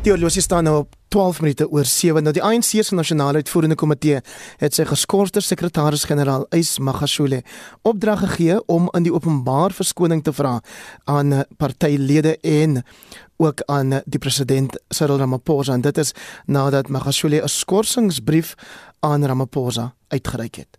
Teolosie staan nou op 12 minute oor 7. Nou die ANC se nasionale uitvoerende komitee het sy geskorste sekretaris-generaal Ys Magashule opdrag gegee om in die openbaar verskoning te vra aan partylede en ook aan die president Cyril Ramaphosa en dit is nadat Magashule 'n skorsingsbrief aan Ramaphosa uitgereik het.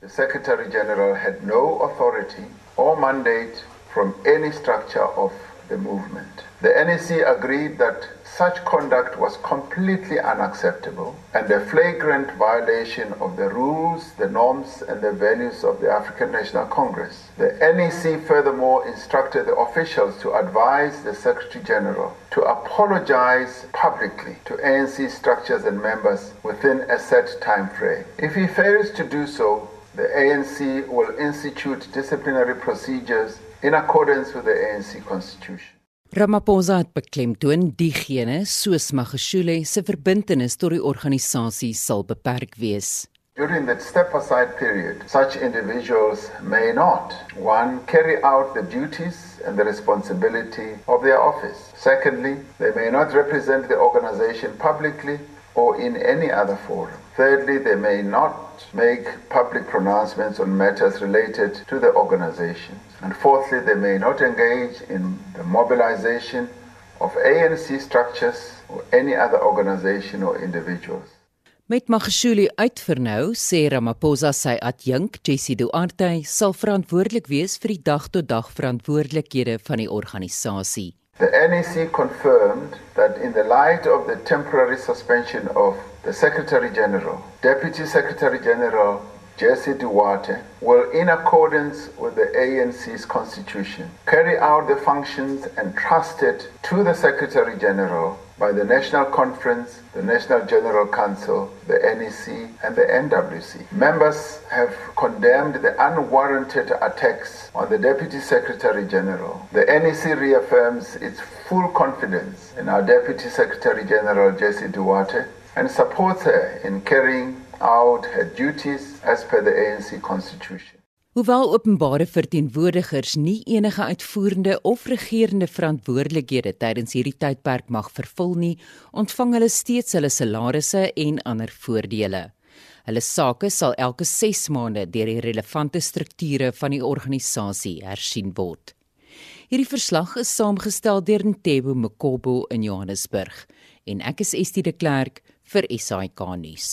The Secretary General had no authority or mandate from any structure of the movement. The NEC agreed that such conduct was completely unacceptable and a flagrant violation of the rules, the norms, and the values of the African National Congress. The NEC furthermore instructed the officials to advise the Secretary General to apologize publicly to ANC structures and members within a set time frame. If he fails to do so, the ANC will institute disciplinary procedures in accordance with the ANC constitution. Ramaphosa het beklemtoon diegene soos Magashule se verbintenis tot die organisasie sal beperk wees. During that step aside period, such individuals may not one carry out the duties and the responsibility of their office. Secondly, they may not represent the organization publicly or in any other forum. Thirdly, they may not make public pronouncements on matters related to the organization. And fourthly, they may not engage in the mobilization of ANC structures or any other organization or individuals. Met Magashule uitvernou, sê Ramaphosa sy adjunk, Jessie Duarte, sal verantwoordelik wees vir die dag-tot-dag -dag verantwoordelikhede van die organisasie. The NEC confirmed that in the light of the temporary suspension of the Secretary General, Deputy Secretary General Jesse Duarte will, in accordance with the ANC's constitution, carry out the functions entrusted to the Secretary General by the National Conference, the National General Council, the NEC, and the NWC. Members have condemned the unwarranted attacks on the Deputy Secretary General. The NEC reaffirms its full confidence in our Deputy Secretary General, Jesse Duarte, and supports her in carrying out her duties as per the ANC constitution. Hoewel openbare verteenwoordigers nie enige uitvoerende of regerende verantwoordelikhede tydens hierdie tydperk mag vervul nie, ontvang hulle steeds hulle salarisse en ander voordele. Hulle sake sal elke 6 maande deur die relevante strukture van die organisasie hersien word. Hierdie verslag is saamgestel deur Ntebo Mokobo in Johannesburg en ek is Estie de Klerk vir SAK nuus.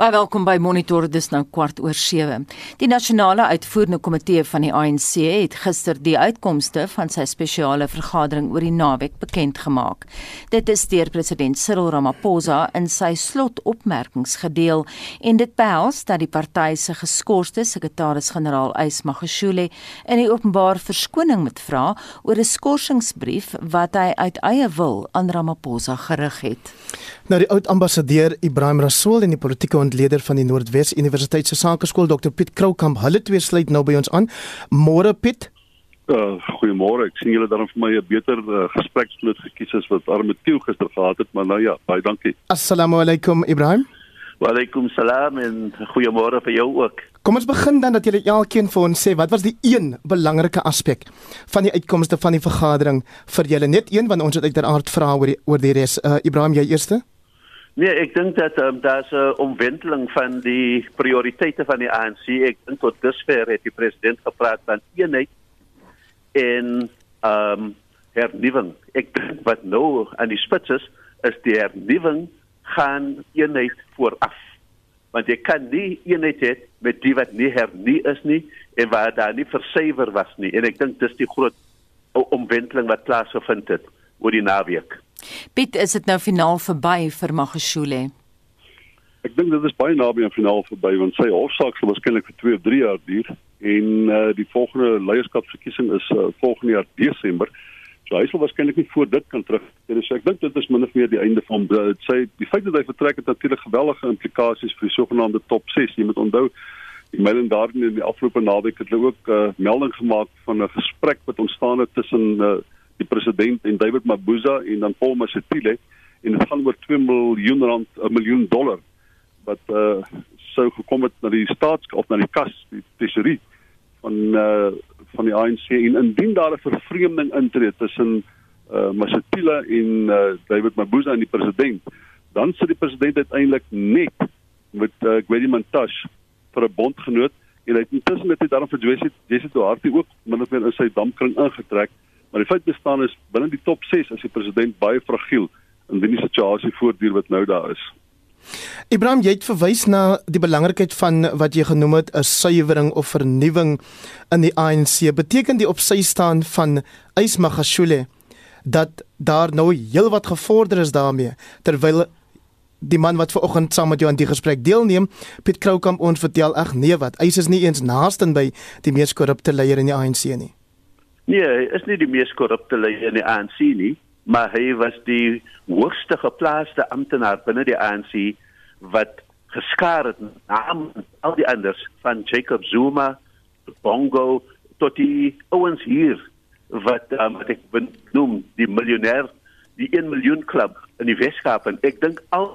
Baie welkom by Monitor dis nou kwart oor 7. Die nasionale uitvoerende komitee van die ANC het gister die uitkomste van sy spesiale vergadering oor die naweek bekend gemaak. Dit is deur president Cyril Ramaphosa in sy slotopmerkings gedeel en dit behels dat die party se geskorste sekretaris-generaal Ys Magashule in die openbaar verskoning moet vra oor 'n skorsingsbrief wat hy uit eie wil aan Ramaphosa gerig het. Nou die oud ambassadeur Ibrahim Rasool en die politieke ontleder van die Noordwes Universiteit se Sakeskool Dr Piet Kroukamp, hulle twee sluit nou by ons aan. Môre Piet. Uh, Goeiemôre. Ek sien julle dan vir my 'n beter uh, gespreksloot gekies as wat Armetieu gister gehad het, maar nou ja, baie dankie. Assalamu alaykum Ibrahim. Wa alaykum salaam en goeiemôre vir jou ook. Kom ons begin dan dat julle elkeen vir ons sê wat was die een belangrike aspek van die uitkomste van die vergadering vir julle net een want ons het uiteraard vra oor die oor die res. Uh, Ibrahim, jy eerste? Nee, ek dink dat um, daar's 'n omwenteling van die prioriteite van die ANC. Ek dink tot dusver het die president gepraat van eenheid en ehm um, hernuwing. Ek dink wat nou aan die spits is, is die hernuwing gaan eenheid vooraf. Want jy kan nie eenheid hê met die wat nie hernie is nie en waar daar nie versuiwer was nie. En ek dink dis die groot omwenteling wat plaasgevind het oor die naweek. Piet, is dit nou finaal verby vir Magashule? Ek dink dit is baie naby aan finaal verby want sy hofsaak sal waarskynlik vir 2 of 3 jaar duur en uh, die volgende leierskapsverkiesing is uh, volgende jaar Desember. So hy sal waarskynlik nie voor dit kan terug. En so ek dink dit is min of meer die einde van dit. Sy die feit dat hy vertrek het natuurlik geweldige implikasies vir die sogenaamde top 6. Jy moet onthou die Melon Garden in die afgelope naweek het hulle ook 'n uh, melding gemaak van 'n gesprek wat ontstaan het tussen uh, die president en David Mabuza en dan Paul Mashatile en dit gaan oor 2 miljoen rand 'n miljoen dollar wat uh sou gekom het na die staats of na die kas die tesorie van uh van die ANC en indien daar 'n vervreemding intree tussen uh Masatila en uh David Mabuza en die president, dan sit die president uiteindelik net met uh Gwedi Mantashe vir 'n bondgenoot en hy het intussen met dit daarom vir Jesse Jesse Duarte ook min of meer in sy dampkring ingetrek. Maar die feit bestaan is binne die top 6 is die president baie fragiel in die situasie voortduur wat nou daar is. Ibrahim jy het verwys na die belangrikheid van wat jy genoem het 'n suiwering of vernuwing in die ANC. Beteken die opsy staan van Ysmagashule dat daar nou heelwat gevorder is daarmee terwyl die man wat ver oggend saam met jou aan die gesprek deelneem, Piet Kroukamp ons vertel ag nee wat, hy is nie eens naaste by die mees korrupte leier in die ANC nie. Nee, hy is nie die mees korrupte leier in die ANC nie, maar hy was die hoogste geplaaste amptenaar binne die ANC wat geskaar het naam al die anders van Jacob Zuma, Bongo tot die ouens hier wat um, wat ek benoem die miljonair die 1 miljoen klub in die Weskaap en ek dink al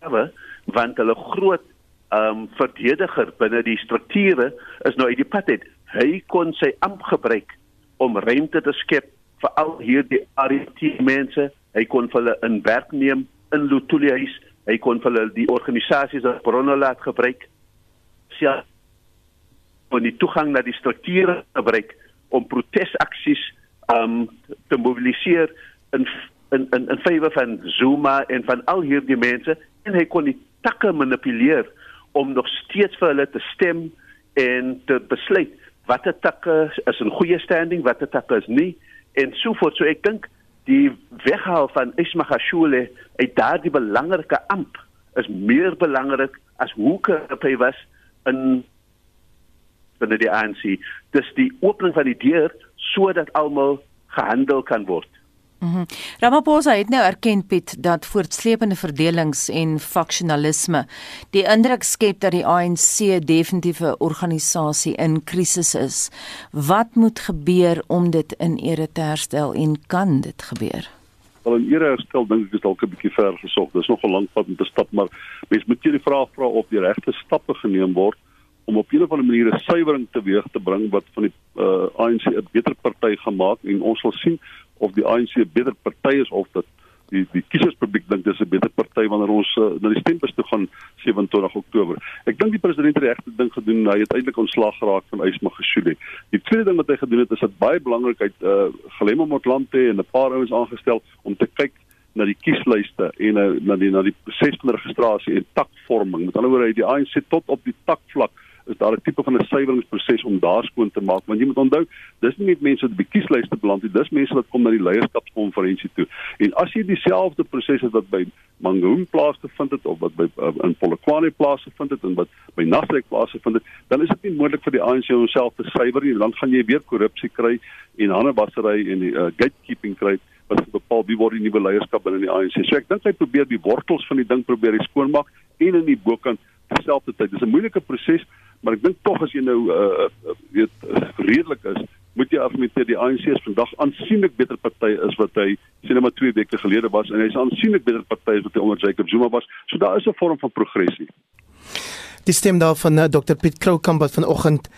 want hulle groot ehm um, verdediger binne die strukture is nou uit die pad het. Hy kon sy amp gebruik om ruimte te skep vir al hierdie RT mense. Hy kon hulle in werk neem in Lutuli huis. Hy kon hulle die organisasies as bronne laat gebruik. Ja. En die toegang na die strukture gebruik om protesaksies um te mobiliseer in in in in favour van Zuma en van al hierdie mense en hy kon die takke manipuleer om nog steeds vir hulle te stem en te besluit watter takke is in goeie standing, watter takke is nie en so voort. So ek dink die weghaal van Ismagashule uit daardie belangrike amp is meer belangrik as hoe hy was in binne die ANC. Dis die opening van die deur sodat almal gehandel kan word. Mm Ramaphosa het nou erken Piet dat voortsleepende verdelings en faksionalisme die indruk skep dat die ANC definitief 'n organisasie in krisis is. Wat moet gebeur om dit in ere te herstel en kan dit gebeur? Wel in ere herstel dink ek is dalk 'n bietjie ver gesog. Dis nog 'n lang pad om te stap, maar mens moet hier die vraag vra of die regte stappe geneem word om op 'n of ander manier 'n suiwering teweeg te bring wat van die uh, ANC 'n beter party gemaak en ons sal sien of die ANC 'n beter party is of dat die die kieserspubliek dink dis 'n beter party wanneer ons uh, na die stembus toe gaan 27 Oktober. Ek dink die president het regte ding gedoen. Hy het eintlik ontslag geraak van Ysma Gesuli. Die tweede ding wat hy gedoen het is dat baie belangrik uit uh, Gelemo Motlanthe en 'n paar ouens aangestel om te kyk na die kieslyste en uh, na die na die proses van registrasie en takvorming. Met ander woorde, hy die ANC tot op die takvlak is daar 'n tipe van 'n suiweringsproses om daar skoon te maak want jy moet onthou dis nie net mense wat by kieslyste beland nie dis mense wat kom na die leierskapskonferensie toe en as jy dieselfde proses het wat by Mangaung plaas te vind het of wat by uh, in Polokwane plaas te vind het en wat by Nasrek plaas te vind het dan is dit nie moontlik vir die ANC homself te suiwer nie dan gaan jy weer korrupsie kry en hanebassery en die uh, gatekeeping kry wat bepaal wie word die nuwe leierskap binne die ANC. So ek dink hy probeer die wortels van die ding probeer skoonmaak en in die bokant terselfdertyd. Dis 'n moeilike proses, maar ek dink tog as jy nou uh weet redelik is, moet jy argumenteer die ANC is vandag aansienlik beter party is wat hy sien nou maar 2 weke gelede was en hy's aansienlik beter party as wat hy onder Jacob Zuma was. So daar is 'n vorm van progressie. Die stem daar van uh, Dr Piet Kroukamp wat vanoggend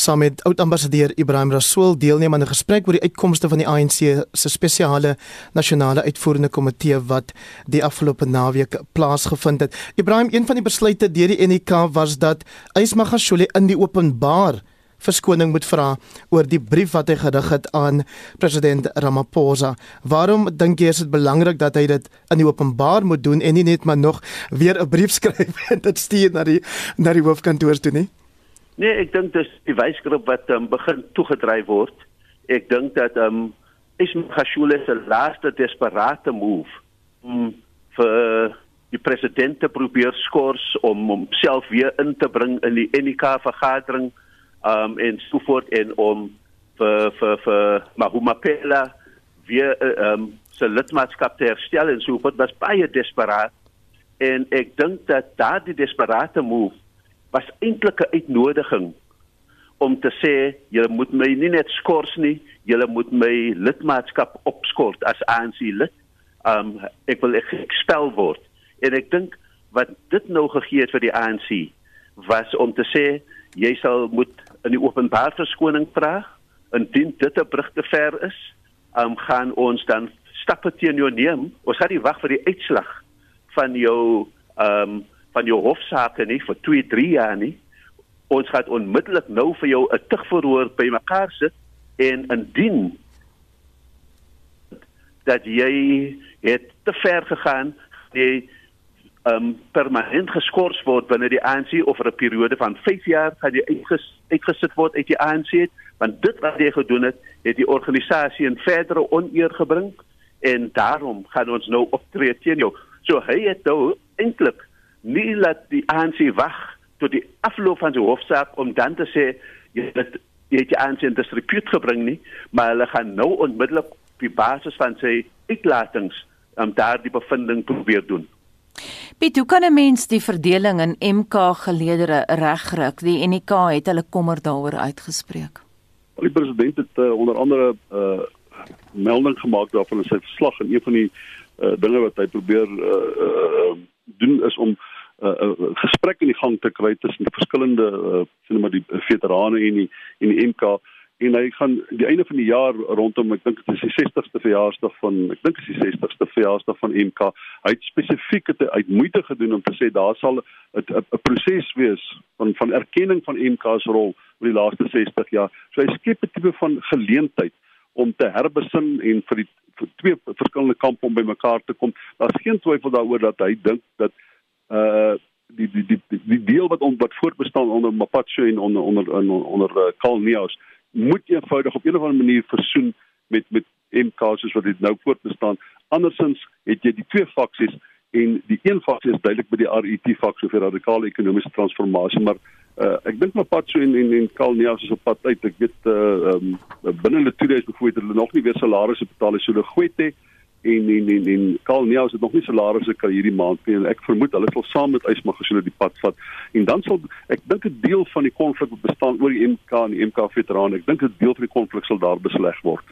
saam met oud-ambassadeur Ibrahim Rasool deelneem aan 'n gesprek oor die uitkomste van die ANC se spesiale nasionale uitvoerende komitee wat die afgelope naweek plaasgevind het. Ibrahim, een van die besluite deur die NK was dat Ysmagashule in die openbaar verskoning moet vra oor die brief wat hy gerig het aan president Ramaphosa. Waarom dink jy is dit belangrik dat hy dit in die openbaar moet doen en nie net maar nog weer 'n brief skryf en dit stuur na die na die hoofkantoor toe nie? Nee, ek dink dis die wysgroep wat um, begin toegedryf word. Ek dink dat ehm um, Ismagashule se laaste desperate move om vir die president te probeer skors om homself weer in te bring in die NK vergadering ehm um, en so voort en om vir vir vir Mahumapela weer eh, ehm um, se lidmaatskap te herstel en so voort was baie desperaat en ek dink dat daardie desperate move was eintlik 'n uitnodiging om te sê julle moet my nie net skors nie, julle moet my lidmaatskap opskort as ANC lid. Um ek wil ekspel word. En ek dink wat dit nou gegee het vir die ANC was om te sê jy sal moet in die openbaar verskoning vra indien dit 'n brug te ver is um, gaan ons dan stappe teen jou neem. Ons gaan nie wag vir die uitslag van jou um, van jou hofsaake nie vir 2, 3 jaar nie. Ons gaan onmiddellik nou vir jou 'n tugverhoor bymekaar sit en indien dat jy het te ver gegaan, jy um, permanent geskort word binne die ANC of vir 'n periode van 5 jaar gaan jy uitges, uitgesit word uit die ANC het, want dit wat jy gedoen het, het die organisasie in verdere oneer gebring en daarom gaan ons nou optree teen jou. So hy het nou eintlik nie laat die ANC wag tot die afloop van die hofsaak om dan te sê jy het jy het die ANC in disrepute gebring nie, maar hulle gaan nou onmiddellik op die basis van sy uitlatings om um, daardie bevinding probeer doen. Piet, hoe kan 'n mens die verdeling in MK geleedere regryk? Die NK het hulle kommer daaroor uitgespreek. Die president het uh, onder andere 'n uh, melding gemaak daarvan in sy verslag en een van die uh, dinge wat hy probeer uh, uh, doen is om 'n uh, uh, gesprek in die gang te kry tussen die verskillende uh, sien maar die veterane en die en die MK en hy gaan die einde van die jaar rondom ek dink dit is die 60ste verjaarsdag van ek dink is die 60ste verjaarsdag van MK hy het spesifiek het uit moeite gedoen om te sê daar sal 'n proses wees van van erkenning van MK se rol oor die laaste 60 jaar. So hy skep 'n tipe van geleentheid om te herbesin en vir die vir twee verskillende kampe om bymekaar te kom. Daar's geen twyfel daaroor dat hy dink dat uh die die die die deel wat on, wat voortbestaan onder Mapacho en onder onder onder, uh, Karl Neus moet eenvoudig op 'n of ander manier versoen met met MK soos wat dit nou voortbestaan. Andersins het jy die twee faksies en die een faksie is duidelik by die RET faksie vir radikale ekonomiese transformasie, maar uh, ek dink so in in in Kalnias is op pad uit. Ek weet uh um, binne hulle twee dae bevoer hulle nog nie weer salarisse betaal as hulle goed het en en en en Karl Neus het nog nie salarisse kry hierdie maand nie. En ek vermoed hulle sal saam met Ysmagasule die pad vat. En dan sal ek dink 'n deel van die konflik bestaan oor die MK en die MK veterane ek dink 'n deel van die konflik sal daar besleg word.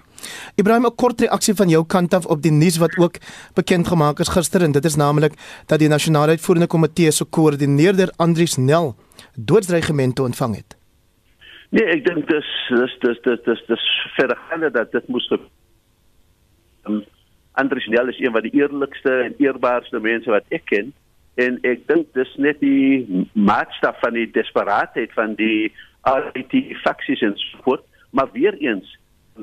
Ibrahim 'n kort reaksie van jou kant af op die nuus wat ook bekend gemaak is gister en dit is naamlik dat die nasionale uitvoerende komitee se koördineerder Andrius Nel doodsdreigemente ontvang het. Nee, ek dink dis dis dis dis dis dis vergaande dat dit moes. Um, Andries Nel is een van die eerlikste en eerbaarste mense wat ek ken en ek dink dis net die maatstaf van die desperaatheid van die RT faksies en so voort maar weer eens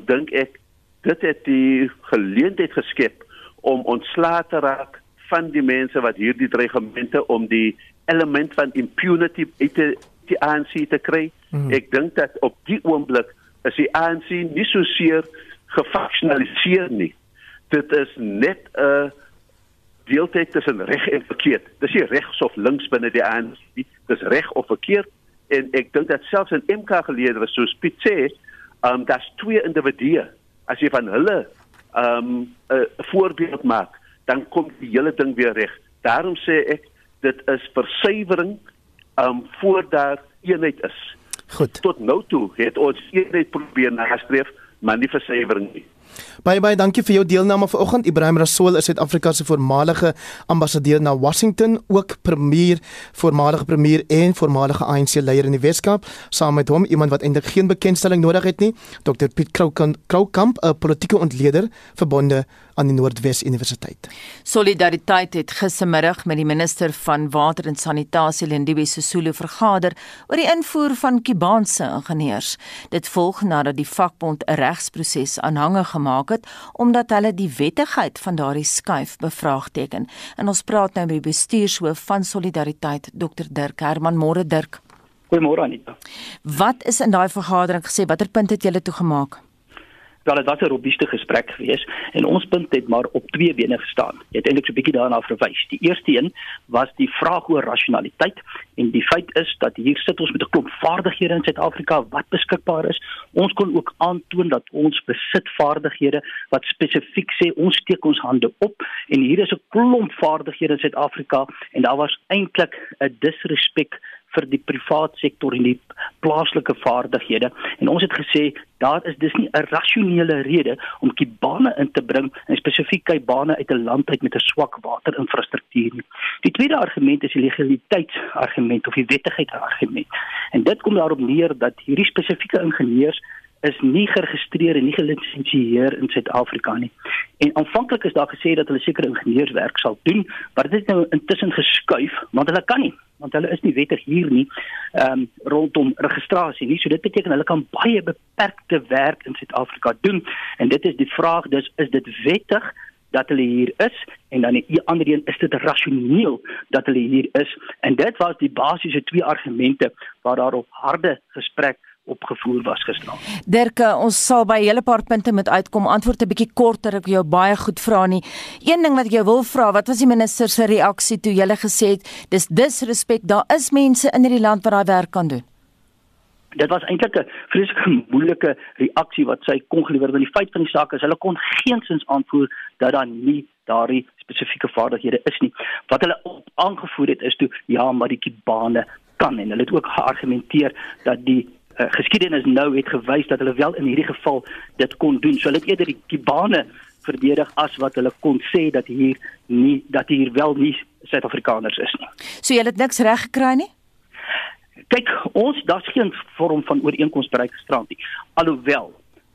dink ek dit het die geleentheid geskep om ontslae te raak van die mense wat hierdie dreigemente om die element van impunity te die ANC te kry. Mm. Ek dink dat op die oomblik is die ANC nie so seer gefaksionaliseer nie dit is net 'n deeltyd tussen reg en verkeerd. Dis nie regs of links binne die ANC nie. Dis reg of verkeerd en ek dink dat selfs in MK geleedere soos Piet sê, ehm um, daar's twee individue. As jy van hulle ehm um, 'n voorbeeld maak, dan kom die hele ding weer reg. Daarom sê ek dit is versuiwering ehm um, voor daar eenheid is. Goed. Tot nou toe het ons eenheid probeer nastreef, maar nie versuiwering nie. Baie baie dankie vir jou deelname vanoggend. Ibrahim Rasool is Suid-Afrika se voormalige ambassadeur na Washington, ook premier, voormalige premier en voormalige ANC leier in die Weskaap. Saam met hom iemand wat eintlik geen bekendstelling nodig het nie, Dr Piet Kroukamp, 'n politieke ontleder verbonde aan die Noordwes Universiteit. Solidariteit het gistermiddag met die minister van water en sanitasie Lindiwe Sisulu vergader oor die invoer van Kubaanse ingenieurs. Dit volg nadat die vakbond 'n regsproses aanhangig gemaak het omdat hulle die wettigheid van daardie skuif bevraagteken. En ons praat nou met die bestuurshoof van Solidariteit, Dr Dirk Herman Môre Dirk. Goeiemôre Anita. Wat is in daai vergadering gesê? Watter punt het julle toegemaak? Wel dit was 'n robuuste gesprek geweest en ons punt het maar op twee bene gestaan. Jy het eintlik so 'n bietjie daarna verwys. Die eerste een was die vraag oor rasionaliteit en die feit is dat hier sit ons met 'n klomp vaardighede in Suid-Afrika wat beskikbaar is. Ons kon ook aantoon dat ons besit vaardighede wat spesifiek sê ons steek ons hande op en hier is 'n klomp vaardighede in Suid-Afrika en daar was eintlik 'n disrespek vir die privaat sektor en die plaaslike vaardighede en ons het gesê daar is dis nie 'n rasionele rede om kibane in te bring en spesifiek kibane uit 'n land uit met 'n swak waterinfrastruktuur nie. Die tweede argument is die legaliteitsargument of die wettigheidsargument. En dit kom daarop neer dat hierdie spesifieke ingenieurs is nie geregistreer en nie gelisensieer in Suid-Afrika nie. En aanvanklik is daar gesê dat hulle sekere ingenieurswerk sal doen, maar dit het nou intussen geskuif want hulle kan nie want hulle is nie wettig hier nie ehm um, rondom registrasie nie. So dit beteken hulle kan baie beperkte werk in Suid-Afrika doen en dit is die vraag dus is dit wettig dat hulle hier is en dan die ander een is dit rasioneel dat hulle hier is en dit was die basiese twee argumente waar daar op harde gesprek opgevoer was gister. Dirk, ons sal by 'n hele paar punte met uitkom. Antwoord 'n bietjie korter, ek jou baie goed vra nie. Een ding wat ek jou wil vra, wat was die minister se reaksie toe jy gesê het dis disrespek, daar is mense in hierdie land wat daai werk kan doen? Dit was eintlik 'n vreeslike moeilike reaksie wat sy kon gelewer want die feit van die saak is hulle kon geensins aanvoer dat daar nie daardie spesifieke vaardighede is nie. Wat hulle aangevoer het is toe ja, maar die kibane kan en hulle het ook geargumenteer dat die uh, geskiedenis nou het gewys dat hulle wel in hierdie geval dit kon doen. So hulle het eerder die Kibane verdedig as wat hulle kon sê dat hier nie dat hier wel nie Suid-Afrikaners is nie. So jy het niks reg gekry nie? Kyk, ons daar's geen vorm van ooreenkoms bereik gisterand nie. Alhoewel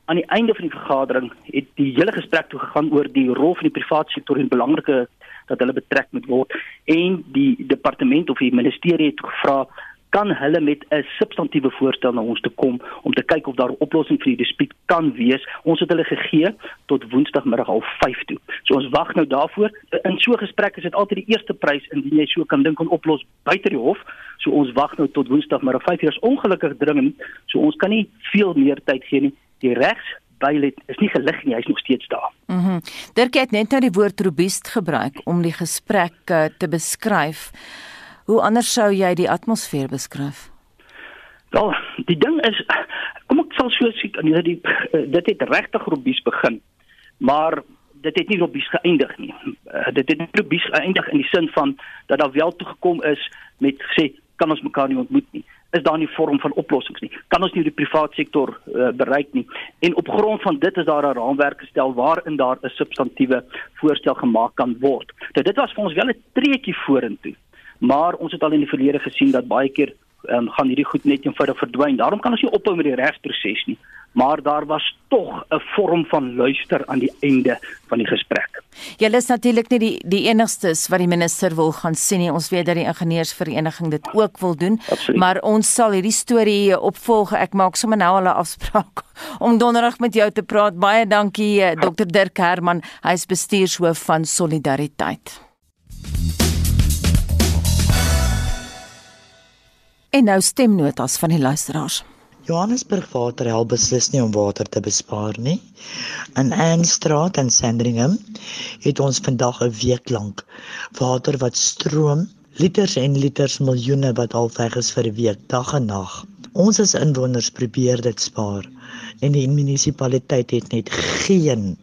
aan die einde van die vergadering het die hele gesprek toe gegaan oor die rol van die private sektor en belangrike dat hulle betrek moet word en die departement of die ministerie het gevra kan hulle met 'n substantiëre voorstel na ons toe kom om te kyk of daar 'n oplossing vir die dispuut kan wees. Ons het hulle gegee tot Woensdagmiddag half 5 toe. So ons wag nou daarvoor. In so 'n gesprek is dit altyd die eerste prys indien jy so kan dink om oplos buite die hof. So ons wag nou tot Woensdagmiddag 5 uur. Is ongelukkig dringend. So ons kan nie veel meer tyd gee nie. Die regs Bylet is nie gelig nie, hy's nog steeds daar. Mhm. Mm Dirk het net nou die woord robuust gebruik om die gesprek uh, te beskryf. Hoe anders sou jy die atmosfeer beskryf? Wel, die ding is kom ek sal so sê nee, die eh, dit het regtig robies begin. Maar dit het nie robies geëindig nie. Uh, dit het nie robies geëindig in die sin van dat daar wel toe gekom is met sê kan ons mekaar nie ontmoet nie. Is daar nie vorm van oplossings nie? Kan ons nie die private sektor uh, bereik nie? En op grond van dit is daar 'n raamwerk gestel waarin daar 'n substantiëre voorstel gemaak kan word. Nou dit was vir ons wel 'n treetjie vorentoe maar ons het al in die verlede gesien dat baie keer um, gaan hierdie goed net eenvoudig verdwyn. Daarom kan ons nie ophou met die regsproses nie. Maar daar was tog 'n vorm van luister aan die einde van die gesprek. Julle is natuurlik nie die die enigstes wat die minister wil gaan sien nie. Ons weet dat die ingenieursvereniging dit ook wil doen. Absoluut. Maar ons sal hierdie storie opvolg. Ek maak sommer nou al 'n afspraak om donderdag met jou te praat. Baie dankie eh, Dr Dirk Herman. Hy is bestuurshoof van Solidariteit. En nou stemnotas van die luisteraars. Johannesburg Water help beslis nie om water te bespaar nie. In Anstraat en Sandringham het ons vandag 'n week lank water wat stroom, liters en liters miljoene wat al weg is vir 'n week, dag en nag. Ons as inwoners probeer dit spaar en die munisipaliteit het net geen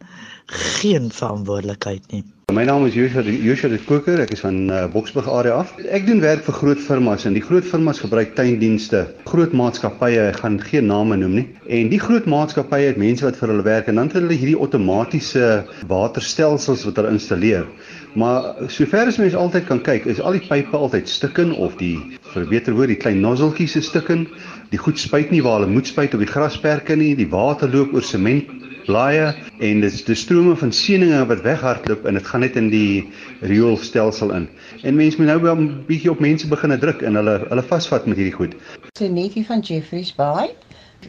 geen verantwoordelikheid nie. My naam is Joshua Joshua Koker, ek is van uh, Boksburg area af. Ek doen werk vir groot firmas en die groot firmas gebruik tuindienste. Groot maatskappye, ek gaan geen name noem nie. En die groot maatskappye het mense wat vir hulle werk en dan het hulle hierdie outomatiese waterstelsels wat hulle installeer. Maar sover as mens altyd kan kyk, is al die pype altyd stukken of die vir beter woord die klein nozzeltjies is stukken. Die goed spuit nie waar hulle moet spuit op die grasperke nie. Die water loop oor sement blaaie en dis die strome van seëninge wat weghardloop en dit gaan net in die rioolstelsel in. En mense moet nou wel 'n bietjie op mense begine druk en hulle hulle vasvat met hierdie goed. Dis neefie van Jeffreys Bay.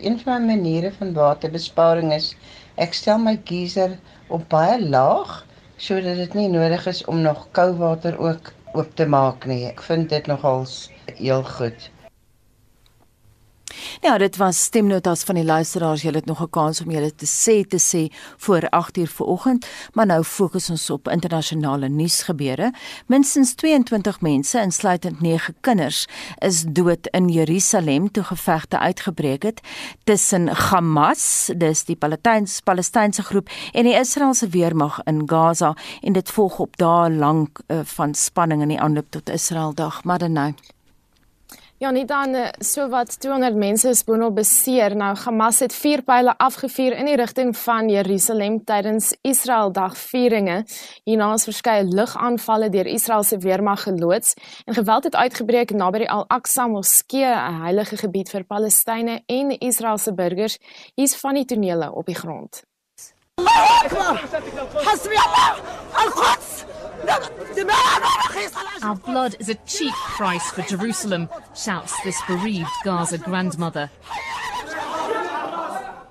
Een van my maniere van waterbesparing is ek stel my geyser op baie laag sodat dit nie nodig is om nog koue water ook oop te maak nie. Ek vind dit nogals heel goed. Ja, dit was stemnotas van die luisteraars. Julle het nog 'n kans om julle te sê te sê voor 8uur vanoggend, maar nou fokus ons op internasionale nuusgebeure. Minstens 22 mense, insluitend 9 kinders, is dood in Jerusalem toe gevegte uitgebreek het tussen Hamas, dis die Palestynse Palestynse groep, en die Israeliese weermag in Gaza en dit volg op dae lank uh, van spanning in die aanloop tot Israel dag. Nou Ja, nie dan eh, so wat 200 mense is boonop beseer. Nou Hamas het vier pile afgevuur in die rigting van Jerusalem tydens Israel dagvieringe. Hierna is verskeie lugaanvalle deur Israel se weermag geloods en geweld het uitgebreek naby die Al-Aqsa Moskee, 'n heilige gebied vir Palestynë en Israeliese burgers. Hier's van die tonele op die grond. Our blood is a cheap price for Jerusalem, shouts this bereaved Gaza grandmother.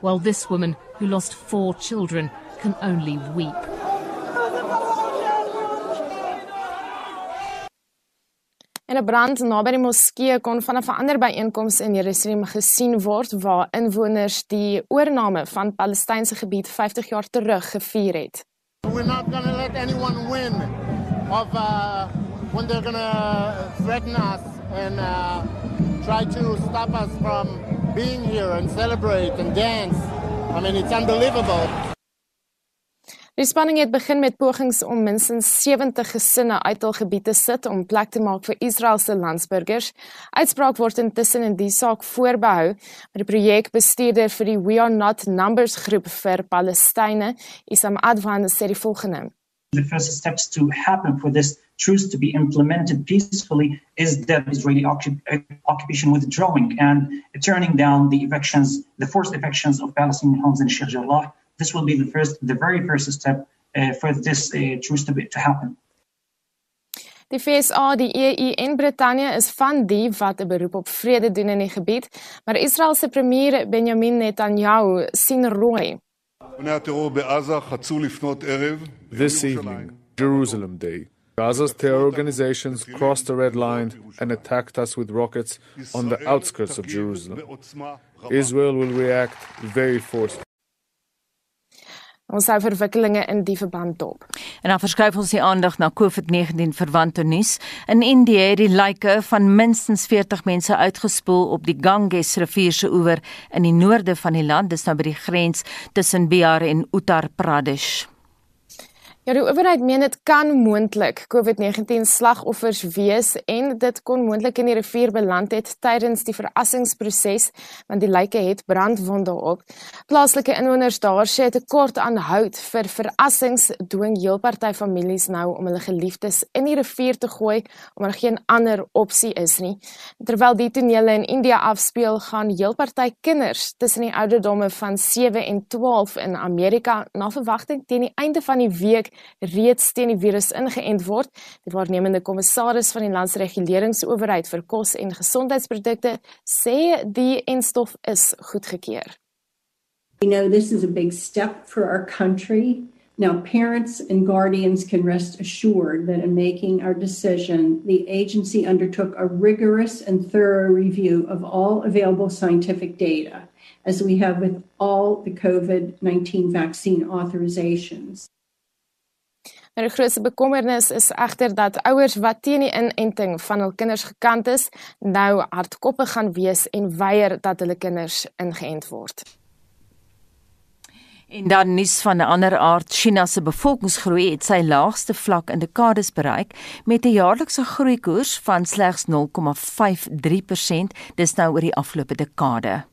While this woman, who lost four children, can only weep. En 'n brand naby die moskee kon van 'n verander byeenkoms in Jerusalem gesien word waar inwoners die oorneem van Palestynse gebied 50 jaar terug gevier het. We're not going to let anyone win of uh, when they're going to threaten us and uh, try to stop us from being here and celebrate and dance. I mean, it's unbelievable. Die spanning het begin met pogings om minstens 70 gesinne uit hul gebied te sit om plek te maak vir Israeliese landsburgers. Uitspraak word intussen in die saak voorbehou, maar die projekbestuurder vir die We Are Not Numbers groep vir Palestynë, Isam Advan, sê die volgende: The first steps to happen for this truce to be implemented peacefully is the Israeli occupation withdrawing and turning down the evictions, the forced evictions of Palestinian homes in Sheikh Jarrah this will be the first, the very first step uh, for this uh, truce to, be, to happen. Die FSA, die EU en Brittanje is van die wat 'n beroep op vrede doen in die gebied, maar Israel se premier Benjamin Netanyahu sien rooi. This evening, Jerusalem Day. Gaza's terror organizations crossed the red line and attacked us with rockets on the outskirts of Jerusalem. Israel will react very forcefully. Ons hou verwikkelinge in die verband dop. En dan verskuif ons die aandag na COVID-19 verwante nuus. In Indië het die lyke van minstens 40 mense uitgespoel op die Ganges rivier se oewer in die noorde van die land, dis nou by die grens tussen Bihar en Uttar Pradesh. Ja, die owerheid meen dit kan moontlik COVID-19 slagoffers wees en dit kon moontlik in die rivier beland het tydens die verassingsproses want die lyke het brandwonde op. Plaaslike inwoners daar sê 'n tekort aan hout vir verassings dwing heel party families nou om hulle geliefdes in die rivier te gooi omdat er geen ander opsie is nie. Terwyl die tonele in India afspeel, gaan heel party kinders tussen die ouderdomme van 7 en 12 in Amerika na verwagting teen die einde van die week reeds teen die virus ingeënt word. Die waarnemende kommissaris van die landsreguleringsowerheid vir kos en gesondheidsprodukte sê die enstof is goedgekeur. We know this is a big step for our country. Now, parents and guardians can rest assured that in making our decision, the agency undertook a rigorous and thorough review of all available scientific data, as we have with all the COVID 19 vaccine authorizations. Maar die grootste bekommernis is egter dat ouers wat teen die inenting van hul kinders gekant is, nou hardkoppig gaan wees en weier dat hulle kinders ingeënt word. En dan nuus van 'n ander aard, China se bevolkingsgroei het sy laagste vlak in dekades bereik met 'n jaarlikse groeikoers van slegs 0,53%, dis nou oor die afgelope dekade.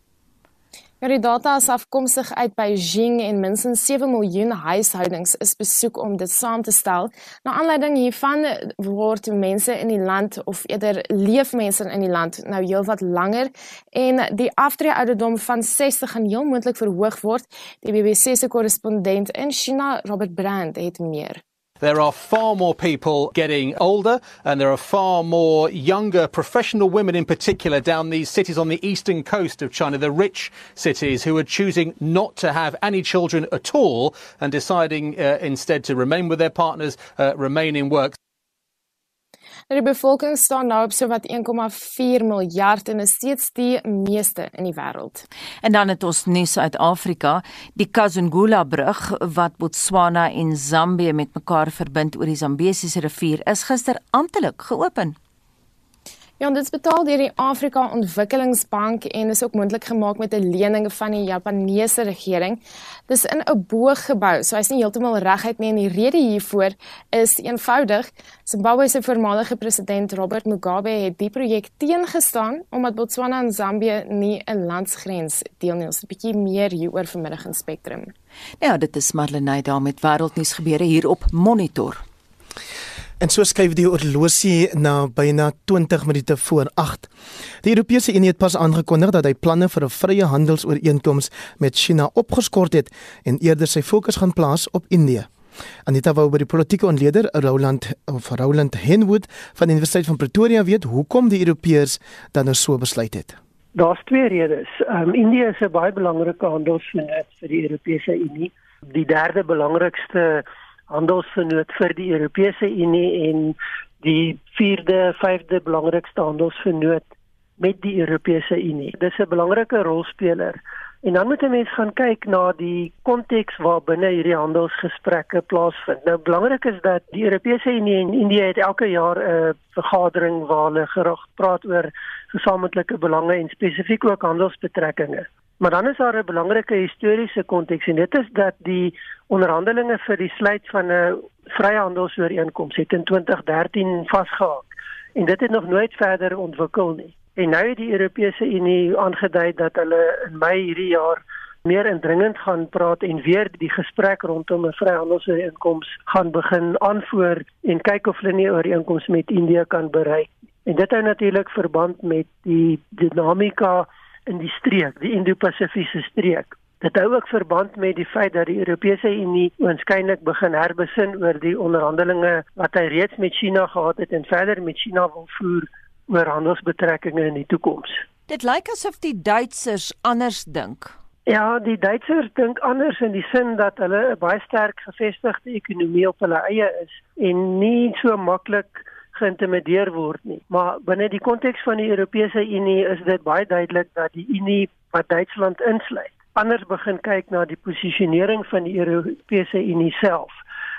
Ja, die data is afkomstig uit Beijing en minstens 7 miljoen huishoudings is besoek om dit saam te stel. Na aanleiding hiervan word mense in die land of eerder leef mense in die land nou heelwat langer en die aftree ouderdom van 60 gaan heel moontlik verhoog word. Die BBC se korrespondent in China, Robert Brand, het meer. There are far more people getting older, and there are far more younger professional women in particular down these cities on the eastern coast of China, the rich cities, who are choosing not to have any children at all and deciding uh, instead to remain with their partners, uh, remain in work. Die bevolking staan nou op sowat 1,4 miljard en is steeds die meeste in die wêreld. En dan het ons nuus uit Afrika, die Kazungula brug wat Botswana en Zambië met mekaar verbind oor die Zambesiese rivier is gister amptelik geopen. Ja, dit is betaal deur die Afrika Ontwikkelingsbank en is ook moontlik gemaak met 'n lening van die Japaneese regering. Dis in 'n booggebou, so hy's nie heeltemal reguit nie en die rede hiervoor is eenvoudig. Zimbabwe se voormalige president Robert Mugabe het die projek teengestaan omdat Botswana en Zambië nie 'n landsgrens deel nie. Ons 'n bietjie meer hieroor vanmiddag in Spectrum. Ja, dit is Marlenae daar met wêreldnuus gebeure hier op Monitor. En so skuif die oorlosie na byna 20 minute voor 8. Die Europese Unie het pas aangekondig dat hy planne vir 'n vrye handelsooreenkoms met China opgeskort het en eerder sy fokus gaan plaas op Indië. Anita wou by die politieke ontleder Roland of Roland Henwood van die Universiteit van Pretoria weet hoekom die Europeërs dan nou so besluit het. Daar's twee redes. Um, Indië is 'n baie belangrike handelsvennoot vir die Europese Unie. Die derde belangrikste handelsvennoot vir die Europese Unie en die vierde, vyfde belangrikste handelsvennoot met die Europese Unie. Dis 'n belangrike rolspeler. En dan moet 'n mens gaan kyk na die konteks waarbinne hierdie handelsgesprekke plaasvind. Nou belangrik is dat die Europese Unie en Indië het elke jaar 'n vergadering waar hulle gerig praat oor gesamentlike belange en spesifiek ook handelsbetrekkinge. Maar dan is daar 'n belangrike historiese konteks en dit is dat die onderhandelinge vir die sluit van 'n vryhandelsooreenkoms het in 2013 vasgehaak en dit het nog nooit verder ontwikkel nie. En nou het die Europese Unie aangedui dat hulle in Mei hierdie jaar meer indringend gaan praat en weer die gesprek rondom 'n vryhandelsooreenkoms gaan begin aanvoer en kyk of hulle nie 'n ooreenkoms met Indië kan bereik. En dit hou natuurlik verband met die dinamika in die streek, die Indo-Pasifiese streek. Dit hou ook verband met die feit dat die Europese Unie waarskynlik begin herbesin oor die onderhandelinge wat hy reeds met China gehad het en verder met China wil voer oor handelsbetrekkinge in die toekoms. Dit lyk asof die Duitsers anders dink. Ja, die Duitsers dink anders in die sin dat hulle 'n baie sterk gevestigde ekonomie op hulle eie is en nie so maklik geïntimideer word nie. Maar binne die konteks van die Europese Unie is dit baie duidelik dat die Unie wat Duitsland insluit, anders begin kyk na die posisionering van die Europese Unie self.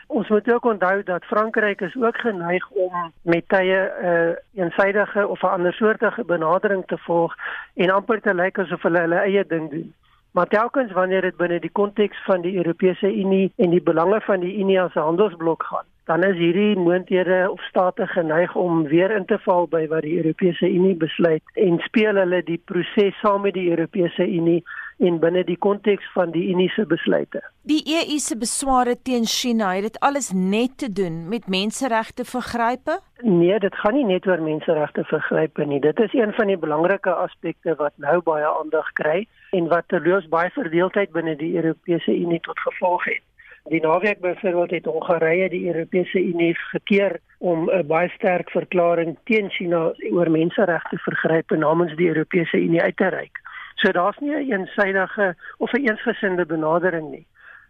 Ons moet ook onthou dat Frankryk is ook geneig om met tye 'n uh, eensidedige of 'n andersoortige benadering te volg en amper te lyk asof hulle hulle eie ding doen. Maar telkens wanneer dit binne die konteks van die Europese Unie en die belange van die Unie as 'n handelsblok gaan, dan is hierdie moonthede of state geneig om weer in te val by wat die Europese Unie besluit en speel hulle die proses saam met die Europese Unie en binne die konteks van die Unie se besluite. Die EU se besware teen China, het dit alles net te doen met menseregte vergrype? Nee, dit gaan nie net oor menseregte vergrype nie. Dit is een van die belangrike aspekte wat nou baie aandag kry en wat terloops baie verdeeldheid binne die Europese Unie tot gevolg het. Die naweek byvoorbeeld het Hongarye die Europese Unie gekeer om 'n baie sterk verklaring teen China oor menseregte vergrype namens die Europese Unie uit te reik. So daar's nie 'n eensidedige of 'n eensgesinde benadering nie.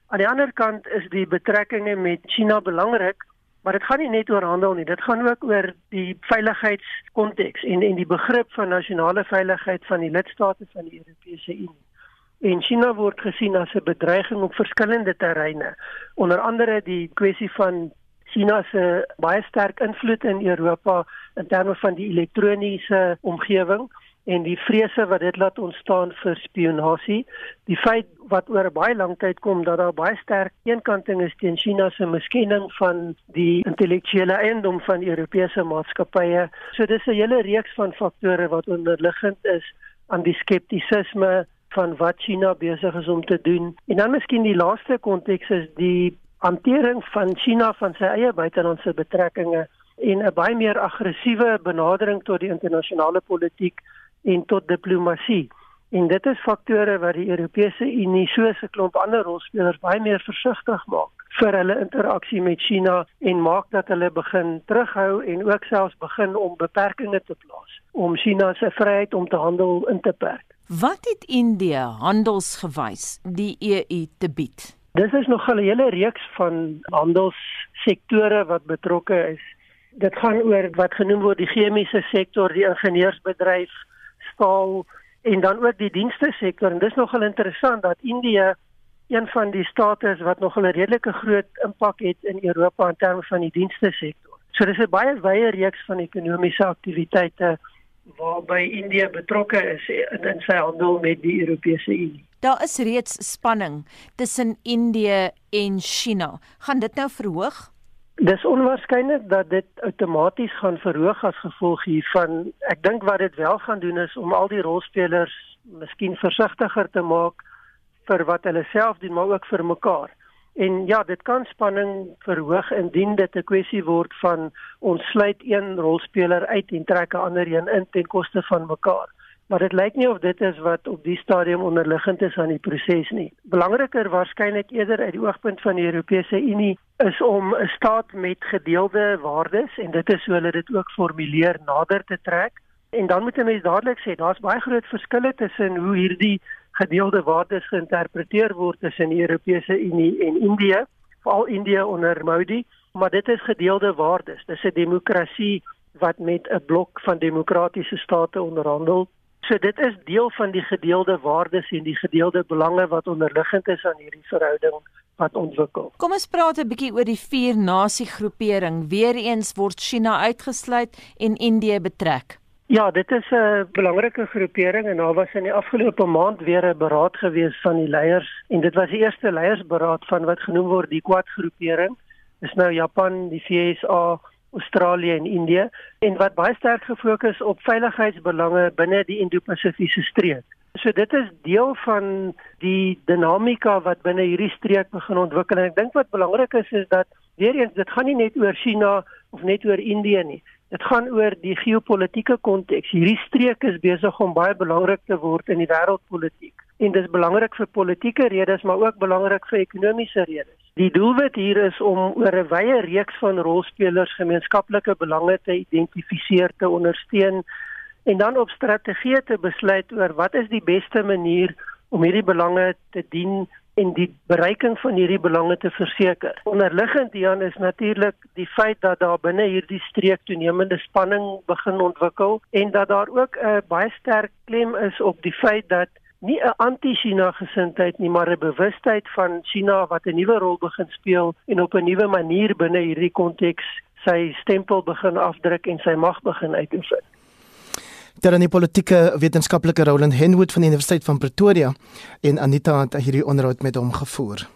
Aan die ander kant is die betrekkinge met China belangrik, maar dit gaan nie net oor handel nie, dit gaan ook oor die veiligheidskonteks en en die begrip van nasionale veiligheid van die lidstate van die Europese Unie. En China word gesien as 'n bedreiging op verskillende terreine, onder andere die kwessie van China se baie sterk invloed in Europa in terme van die elektroniese omgewing en die vrese wat dit laat ontstaan vir spionasie, die feit wat oor 'n baie lang tyd kom dat daar baie sterk teenkanting is teen China se miskenning van die intellektuele eiendom van Europese maatskappye. So dis 'n hele reeks van faktore wat onderliggend is aan die skeptisisme van wat China besig is om te doen. En dan miskien die laaste konteks is die hantering van China van sy eie buitelandse betrekkinge en 'n baie meer aggressiewe benadering tot die internasionale politiek en tot diplomatie. En dit is faktore wat die Europese Unie soos 'n klomp ander rolspelers baie meer versigtig maak vir hulle interaksie met China en maak dat hulle begin terughou en ook selfs begin om beperkings te plaas om China se vryheid om te handel in te perk. Wat het Indië handelsgewys die EU te bied? Dis is nog 'n hele reeks van handelssektore wat betrokke is. Dit gaan oor wat genoem word die chemiese sektor, die ingenieursbedryf, staal en dan ook die dienste sektor en dis nogal interessant dat Indië een van die state is wat nogal 'n redelike groot impak het in Europa in terme van die dienste sektor. So dis 'n baie wye reeks van ekonomiese aktiwiteite waarby Indië betrokke is in, in sy handel met die Europese Unie. Daar is reeds spanning tussen Indië en China. Gaan dit nou verhoog? Dis onwaarskynlik dat dit outomaties gaan verhoog as gevolg hiervan. Ek dink wat dit wel gaan doen is om al die rolspelers miskien versigtiger te maak vir wat hulle self doen, maar ook vir mekaar. En ja, dit kan spanning verhoog indien dit 'n kwessie word van ons sluit een rolspeler uit en trek 'n ander een in ten koste van mekaar. Maar dit lyk nie of dit is wat op die stadium onderliggend is aan die proses nie. Belangriker waarskynlik eerder uit die oogpunt van die Europese Unie is om 'n staat met gedeelde waardes en dit is hoe hulle dit ook formuleer nader te trek. En dan moet 'n mens dadelik sê daar's baie groot verskille tussen hoe hierdie gedeelde waardes geïnterpreteer word tussen die Europese Unie en Indië, veral Indië onder Modi, maar dit is gedeelde waardes. Dis 'n demokrasie wat met 'n blok van demokratiese state onderhandel. So dit is deel van die gedeelde waardes en die gedeelde belange wat onderliggend is aan hierdie verhouding wat ontwikkel. Kom ons praat 'n bietjie oor die vier nasie groepering. Weereens word China uitgesluit en Indië betrek. Ja, dit is 'n belangrike groepering en daar was in die afgelope maand weer 'n beraad gewees van die leiers en dit was die eerste leiersberaad van wat genoem word die Quad groepering. Dis nou Japan, die VSA, Australië en Indië en wat baie sterk gefokus op veiligheidsbelange binne die Indo-Pasifiese streek. So dit is deel van die dinamika wat binne hierdie streek begin ontwikkel en ek dink wat belangrik is is dat weer eens dit gaan nie net oor China of net oor Indië nie. Dit gaan oor die geopolitiese konteks. Hierdie streek is besig om baie belangrik te word in die wêreldpolitiek. En dit is belangrik vir politieke redes, maar ook belangrik vir ekonomiese redes. Die doelwit hier is om oor 'n wye reeks van rolspelers gemeenskaplike belange te identifiseer, te ondersteun en dan op strategieë te besluit oor wat is die beste manier om hierdie belange te dien en die bereiking van hierdie belange te verseker. Onderliggend hieraan is natuurlik die feit dat daar binne hierdie streek toenemende spanning begin ontwikkel en dat daar ook 'n baie sterk klem is op die feit dat nie 'n anti-China gesindheid nie, maar 'n bewustheid van China wat 'n nuwe rol begin speel en op 'n nuwe manier binne hierdie konteks sy stempel begin afdruk en sy mag begin uitoefen. In die politieke wetenskaplike Roland Henwood van die Universiteit van Pretoria en Anita het hierdie onderhoud met hom gevoer.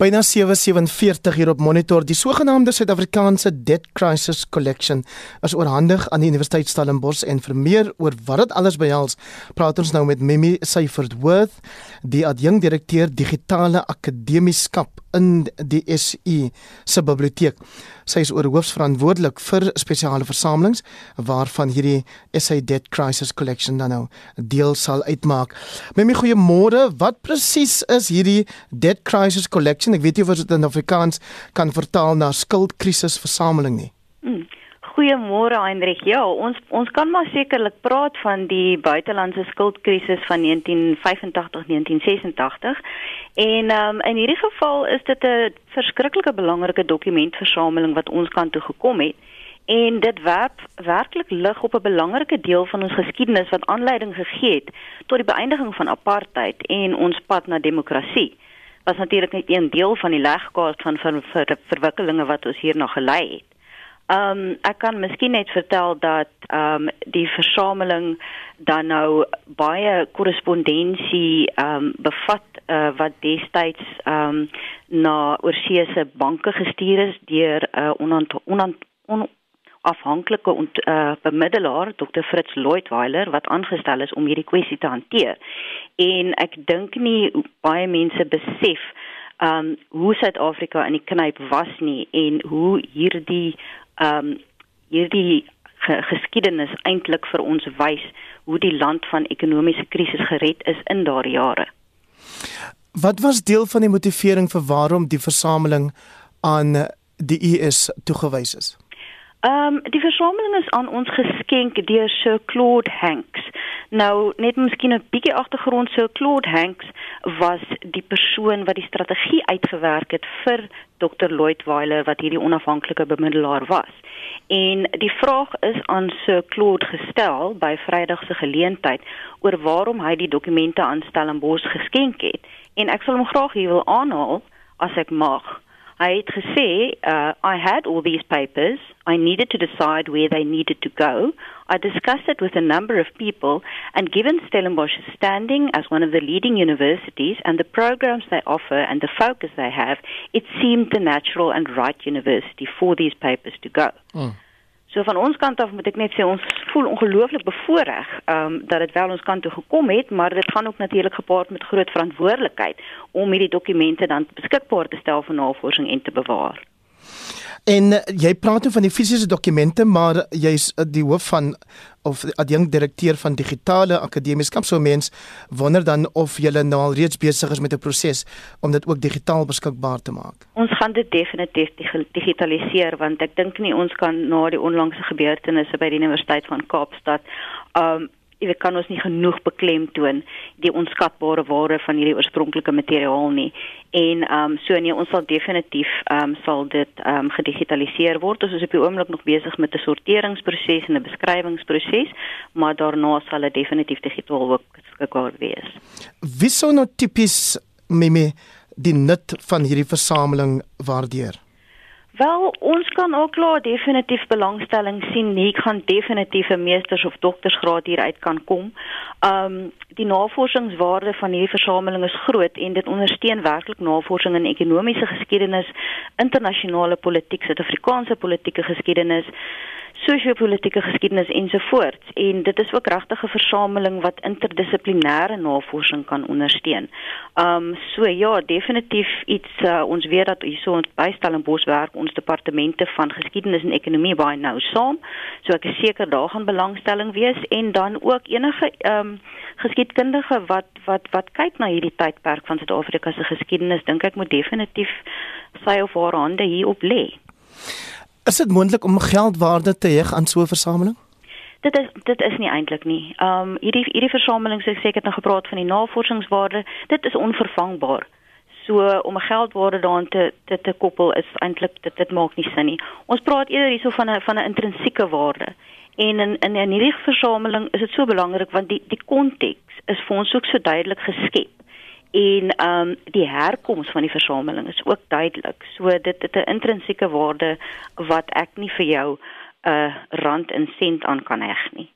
Byna 747 hier op monitor die sogenaamde Suid-Afrikaanse Debt Crisis Collection is oorhandig aan die Universiteit Stellenbosch en vir meer oor wat dit alles behels, praat ons nou met Mimi Seifert Worth, die adjunkdirekteur digitale akademieskap in die SU se biblioteek. Sy is oor hoofsverantwoordelik vir spesiale versamelings waarvan hierdie SA Debt Crisis Collection dan nou deel sal uitmaak. My goeiemôre, wat presies is hierdie Debt Crisis Collection? Ek weet nie of dit in Afrikaans kan vertaal na skuldkrisis versameling nie. Hmm. Goeiemôre Hendrik. Ja, ons ons kan maar sekerlik praat van die buitelandse skuldkrisis van 1985-1986. En ehm um, in hierdie geval is dit 'n verskriklike belangrike dokumentversameling wat ons kant toe gekom het. En dit werp werklik lig op 'n belangrike deel van ons geskiedenis wat aanleiding gegee het tot die beëindiging van apartheid en ons pad na demokrasie. Was natuurlik net een deel van die legkaart van ver, ver, verwikkelinge wat ons hierna gelei het. Ehm um, ek kan miskien net vertel dat ehm um, die versameling dan nou baie korrespondensie ehm um, bevat uh, wat destyds ehm um, na oorseese banke gestuur is deur 'n uh, onant, onant, on, afhanklike uh, bemiddelaar Dr Fritz Lloydweiler wat aangestel is om hierdie kwessie te hanteer. En ek dink nie baie mense besef ehm um, hoe Suid-Afrika in die knyp was nie en hoe hierdie ehm um, hierdie ge geskiedenis eintlik vir ons wys hoe die land van ekonomiese krisis gered is in daardie jare. Wat was deel van die motivering vir waarom die versameling aan die US toegewys is? Ehm um, die versameling is aan ons geskenk deur Sir Claude Hanks. Nou net miskien 'n bietjie agtergrond Sir Claude Hanks was die persoon wat die strategie uitgewerk het vir Dr Lloydweiler wat hierdie onafhanklike bemiddelaar was. En die vraag is aan Sir Claude gestel by Vrydag se geleentheid oor waarom hy die dokumente aan Stellenbosch geskenk het. En ek sal hom graag hier wil aanhaal as ek mag. Hy het gesê, uh, I had all these papers. I needed to decide where they needed to go. I discussed it with a number of people, and given Stellenbosch's standing as one of the leading universities and the programs they offer and the focus they have, it seemed the natural and right university for these papers to go. Mm. So van ons kant af moet ek net sê ons voel ongelooflik bevoordeel um dat dit wel ons kant toe gekom het, maar dit gaan ook natuurlik gepaard met groot verantwoordelikheid om hierdie dokumente dan beskikbaar te stel vir navorsing en te bewaar. En uh, jy praat nou van die fisiese dokumente, maar jy's uh, die hoof van of adjunkt direkteur van digitale akademieskap. So mens wonder dan of jy nou al reeds besig is met 'n proses om dit ook digitaal beskikbaar te maak. Ons gaan dit definitief digitaliseer want ek dink nie ons kan na die onlangse gebeurtenisse by die Universiteit van Kaapstad um jy kan ons nie genoeg beklemtoon die onskatbare waarde van hierdie oorspronklike materiaal nie. En ehm um, so nee, ons sal definitief ehm um, sal dit ehm um, gedigitaliseer word. Ons is op die oomblik nog besig met 'n sorteringsproses en 'n beskrywingsproses, maar daarna sal dit definitief digitaal ook beskikbaar wees. Wie sou nou tipies meme die nut van hierdie versameling waardeer? Wel, ons kan ook klaar definitief belangstelling sien. Nie gaan definitief 'n meesters of doktorsgraad hier uit kan kom. Um die navorsingswaarde van hierdie versameling is groot en dit ondersteun werklik navorsing in ekonomiese geskiedenis, internasionale politiek, Suid-Afrikaanse politieke geskiedenis sosio-politiese geskiedenis ensovoorts en dit is ook regtig 'n versameling wat interdissiplinêre navorsing kan ondersteun. Um so ja, definitief iets uh, ons weet dat hierso ons bystel in Boswerk ons departemente van geskiedenis en ekonomie baie nou saam. So ek is seker daar gaan belangstelling wees en dan ook enige um geskiedkundige wat wat wat kyk na hierdie tydperk van Suid-Afrika se geskiedenis, dink ek moet definitief sy of haar hande hier op lê. Is dit moontlik om geldwaarde te heg aan so 'n versameling? Dit is dit is nie eintlik nie. Um hierdie hierdie versameling sê ek het nou gepraat van die navorsingswaarde. Dit is onvervangbaar. So om 'n geldwaarde daaraan te te te koppel is eintlik dit dit maak nie sin nie. ons praat eerder hierso van 'n van 'n intrinsieke waarde. En in in 'n hierdie versameling is dit so belangrik want die die konteks is vir ons ook so duidelik geskep en ehm um, die herkoms van die versameling is ook duidelik. So dit het 'n intrinsieke waarde wat ek nie vir jou 'n uh, rand en sent aan kan heg nie.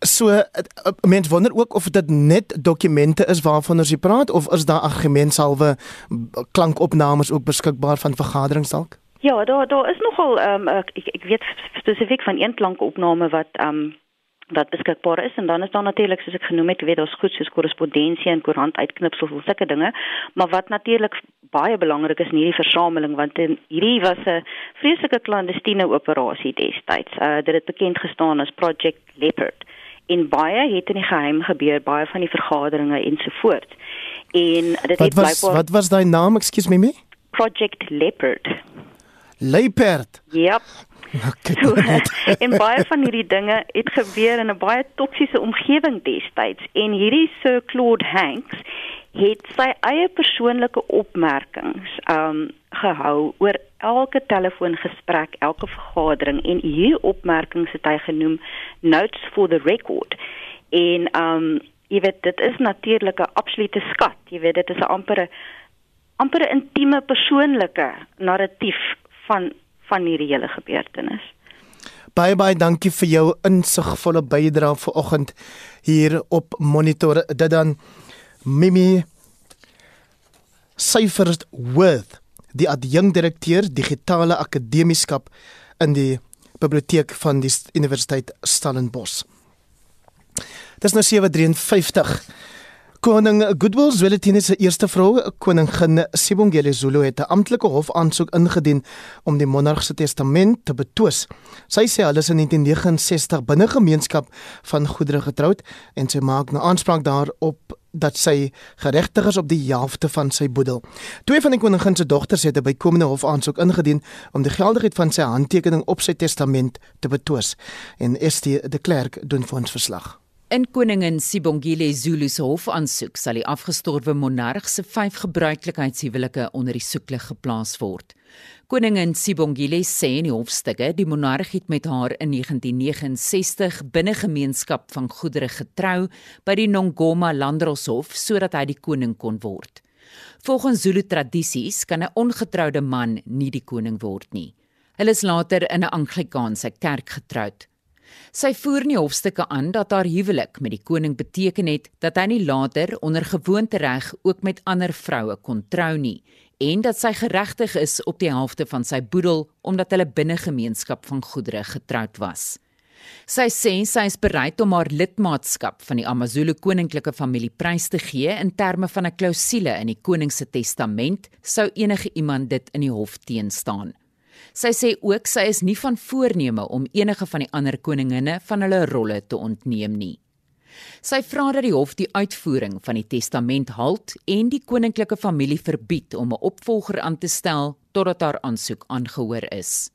So eh, eh, mens wonder ook of dit net dokumente is waarvan ons hier praat of is daar argumentshalwe klankopnames ook beskikbaar van vergaderings dalk? Ja, daar daar is nogal ehm um, ek ek weet spesifiek van een klankopname wat ehm um, wat beskikbaar is en dan is daar natuurlik soos ek genoem het, weet daar's goed soos korrespondensie en koerant uitknipsels en sulke dinge, maar wat natuurlik baie belangrik is in hierdie versameling want hierdie was 'n vreeslike klandestiene operasie destyds. Uh dit het bekend gestaan as Project Leopard. In baie het in die geheim gebeur baie van die vergaderings ensovoorts. En dit het blykbaar Wat was daai naam? Ekskuus my me? Project Leopard. Leopard. Yep. So, en baie van hierdie dinge het gebeur in 'n baie toksiese omgewing destyds en hierdie Sir Claude Hanks het sy eie persoonlike opmerkings um gehou oor elke telefoongesprek, elke vergadering en hierdie opmerkings het hy genoem notes for the record. En um jy weet dit is natuurlik 'n absolute skat. Jy weet dit is 'n ampere ampere intieme persoonlike narratief van van hierdie hele gebeurtenis. Baie baie dankie vir jou insigvolle bydrae vanoggend hier op Monitor. Dit dan Mimi Cyphers Worth, die adjunkdirekteur digitale akademieskap in die biblioteek van die Universiteit Stellenbosch. Dis nou 753. Koning Goodwill Zwelithini se eerste vrou, koningin Sibongile Zulu het 'n amptelike hofaansoek ingedien om die monarg se testament te betwis. Sy sê hulle is in 1969 binne gemeenskap van goedere getroud en sy maak nou aanspraak daarop dat sy geregtig is op die helfte van sy boedel. Twee van die koningin se dogters het 'n bykomende hofaansoek ingedien om die geldigheid van sy handtekening op sy testament te betwis. En ST de Klerk doen vir ons verslag. In koningin Sibongile Zulu se hofaansoek sal die afgestorwe monarg se vyf gebruiklikheidshuwelike onder die soeklig geplaas word. Koningin Sibongile sê in die hofstukke die monarg het met haar in 1969 binne gemeenskap van goedere getrou by die Nongoma Landdroshof sodat hy die koning kon word. Volgens Zulu tradisies kan 'n ongetroude man nie die koning word nie. Hulle is later in 'n Anglikaanse kerk getroud. Sy voer nie hofstukke aan dat haar huwelik met die koning beteken het dat hy nie later onder gewoontereg ook met ander vroue kon trou nie en dat sy geregtig is op die helfte van sy boedel omdat hulle binne gemeenskap van goedere getroud was. Sy sê sy is bereid om haar lidmaatskap van die AmaZulu koninklike familie prys te gee in terme van 'n klousule in die koning se testament sou enige iemand dit in die hof teenstaan. Sy sê ook sy is nie van voorneme om enige van die ander koninginne van hulle rolle te ontneem nie. Sy vra dat die hof die uitvoering van die testament halt en die koninklike familie verbied om 'n opvolger aan te stel totdat haar aansoek aangehoor is.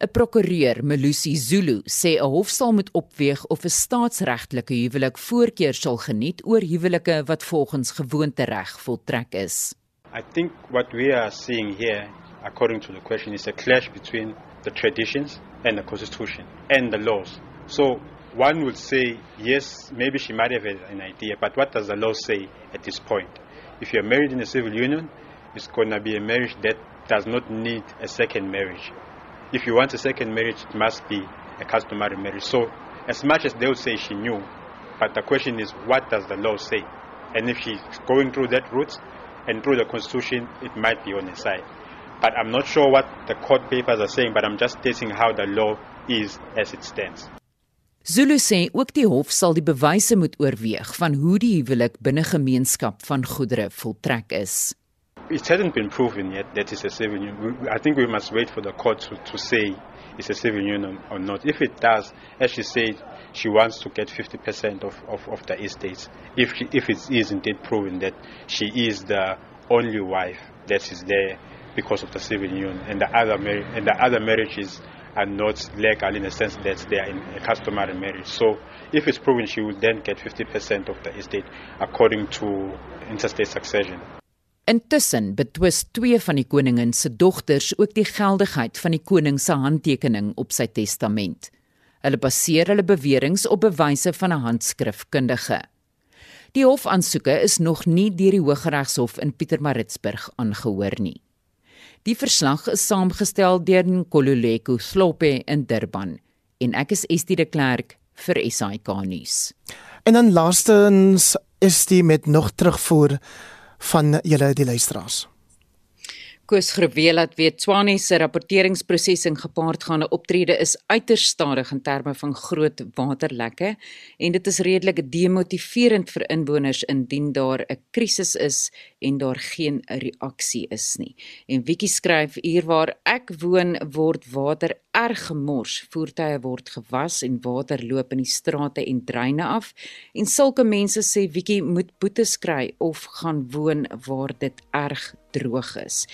'n Prokureur, Melusi Zulu, sê 'n hof sal moet opweeg of 'n staatsregtelike huwelik voorkeur sal geniet oor huwelike wat volgens gewoontereg voltrek is. I think what we are seeing here according to the question is a clash between the traditions and the constitution and the laws. So one would say, yes, maybe she might have an idea, but what does the law say at this point? If you're married in a civil union, it's going to be a marriage that does not need a second marriage. If you want a second marriage, it must be a customary marriage. So, as much as they'll say she knew, but the question is, what does the law say? And if she's going through that route and through the constitution, it might be on her side. But I'm not sure what the court papers are saying, but I'm just stating how the law is as it stands. Zulu sê ook die hof sal die bewyse moet oorweeg van hoe die huwelik binne gemeenskap van goedere voltrek is. It hasn't been proven yet that it's a civil union. I think we must wait for the court to, to say it's a civil union or not. If it does, as she said, she wants to get 50% of, of, of the estates. If, she, if it is indeed proven that she is the only wife that is there because of the civil union and the other, and the other marriages are not legal in the sense that they are in a customary marriage. So if it's proven, she will then get 50% of the estate according to interstate succession. Intussen betwis twee van die koningin se dogters ook die geldigheid van die koning se handtekening op sy testament. Hulle baseer hulle beweringe op bewyse van 'n handskrifkundige. Die hofaansoeke is nog nie deur die Hooggeregshof in Pietermaritzburg aangehoor nie. Die verslag is saamgestel deur Nkoluleko Slope in Durban en ek is Estie de Klerk vir SAK nuus. En dan laastens is dit met nog terugvoer van julle die luisteraars. Koos Greweel het weet Swanie se rapporteringsprosesing gepaard gaande optrede is uiters stadig in terme van groot waterlekke en dit is redelik demotiverend vir inwoners indien daar 'n krisis is en daar geen reaksie is nie. En Wiekie skryf hier waar ek woon word water erg gemors, voertuie word gewas en water loop in die strate en dreine af en sulke mense sê Wiekie moet boetes kry of gaan woon waar dit erg droog is.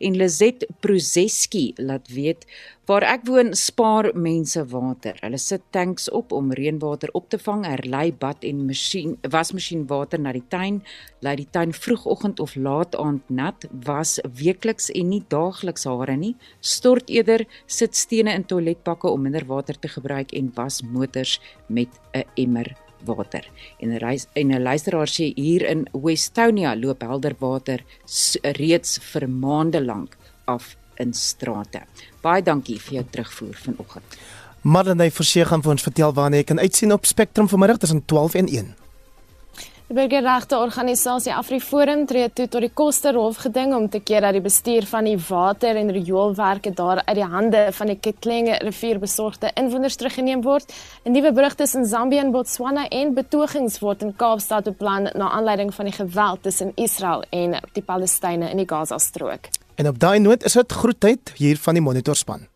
En Lizet Prozeski laat weet waar ek woon spaar mense water. Hulle sit tanks op om reënwater op te vang, herlei bad en masjien wasmasjien water na die tuin, lei die tuin vroegoggend of laat aand nat, was weekliks en nie daagliks hare nie, stort eerder sit stene in toiletpakke om minder water te gebruik en was motors met 'n emmer water. En 'n en 'n luisteraar sê hier in Westonia loop helder water reeds vir maande lank af in strate. Baie dankie vir jou terugvoer vanoggend. Marlene Forsie gaan vir ons vertel wanneer jy kan uitsien op Spectrum vanmiddag tussen 12 en 1. Die burgerregte organisasie AfriForum tree toe tot die koste rolfgeding om te keer dat die bestuur van die water en rioolwerke daar uit die hande van die Ketlenge rivier besorgde inwoners teruggeneem word. 'n Nuwe berig tussen Zambië en Botswana en betogings word in Kaapstad beplan na aanleiding van die geweld tussen Israel en die Palestynë in die Gaza-strook. En op daai noot is dit groetheid hier van die Monitor span.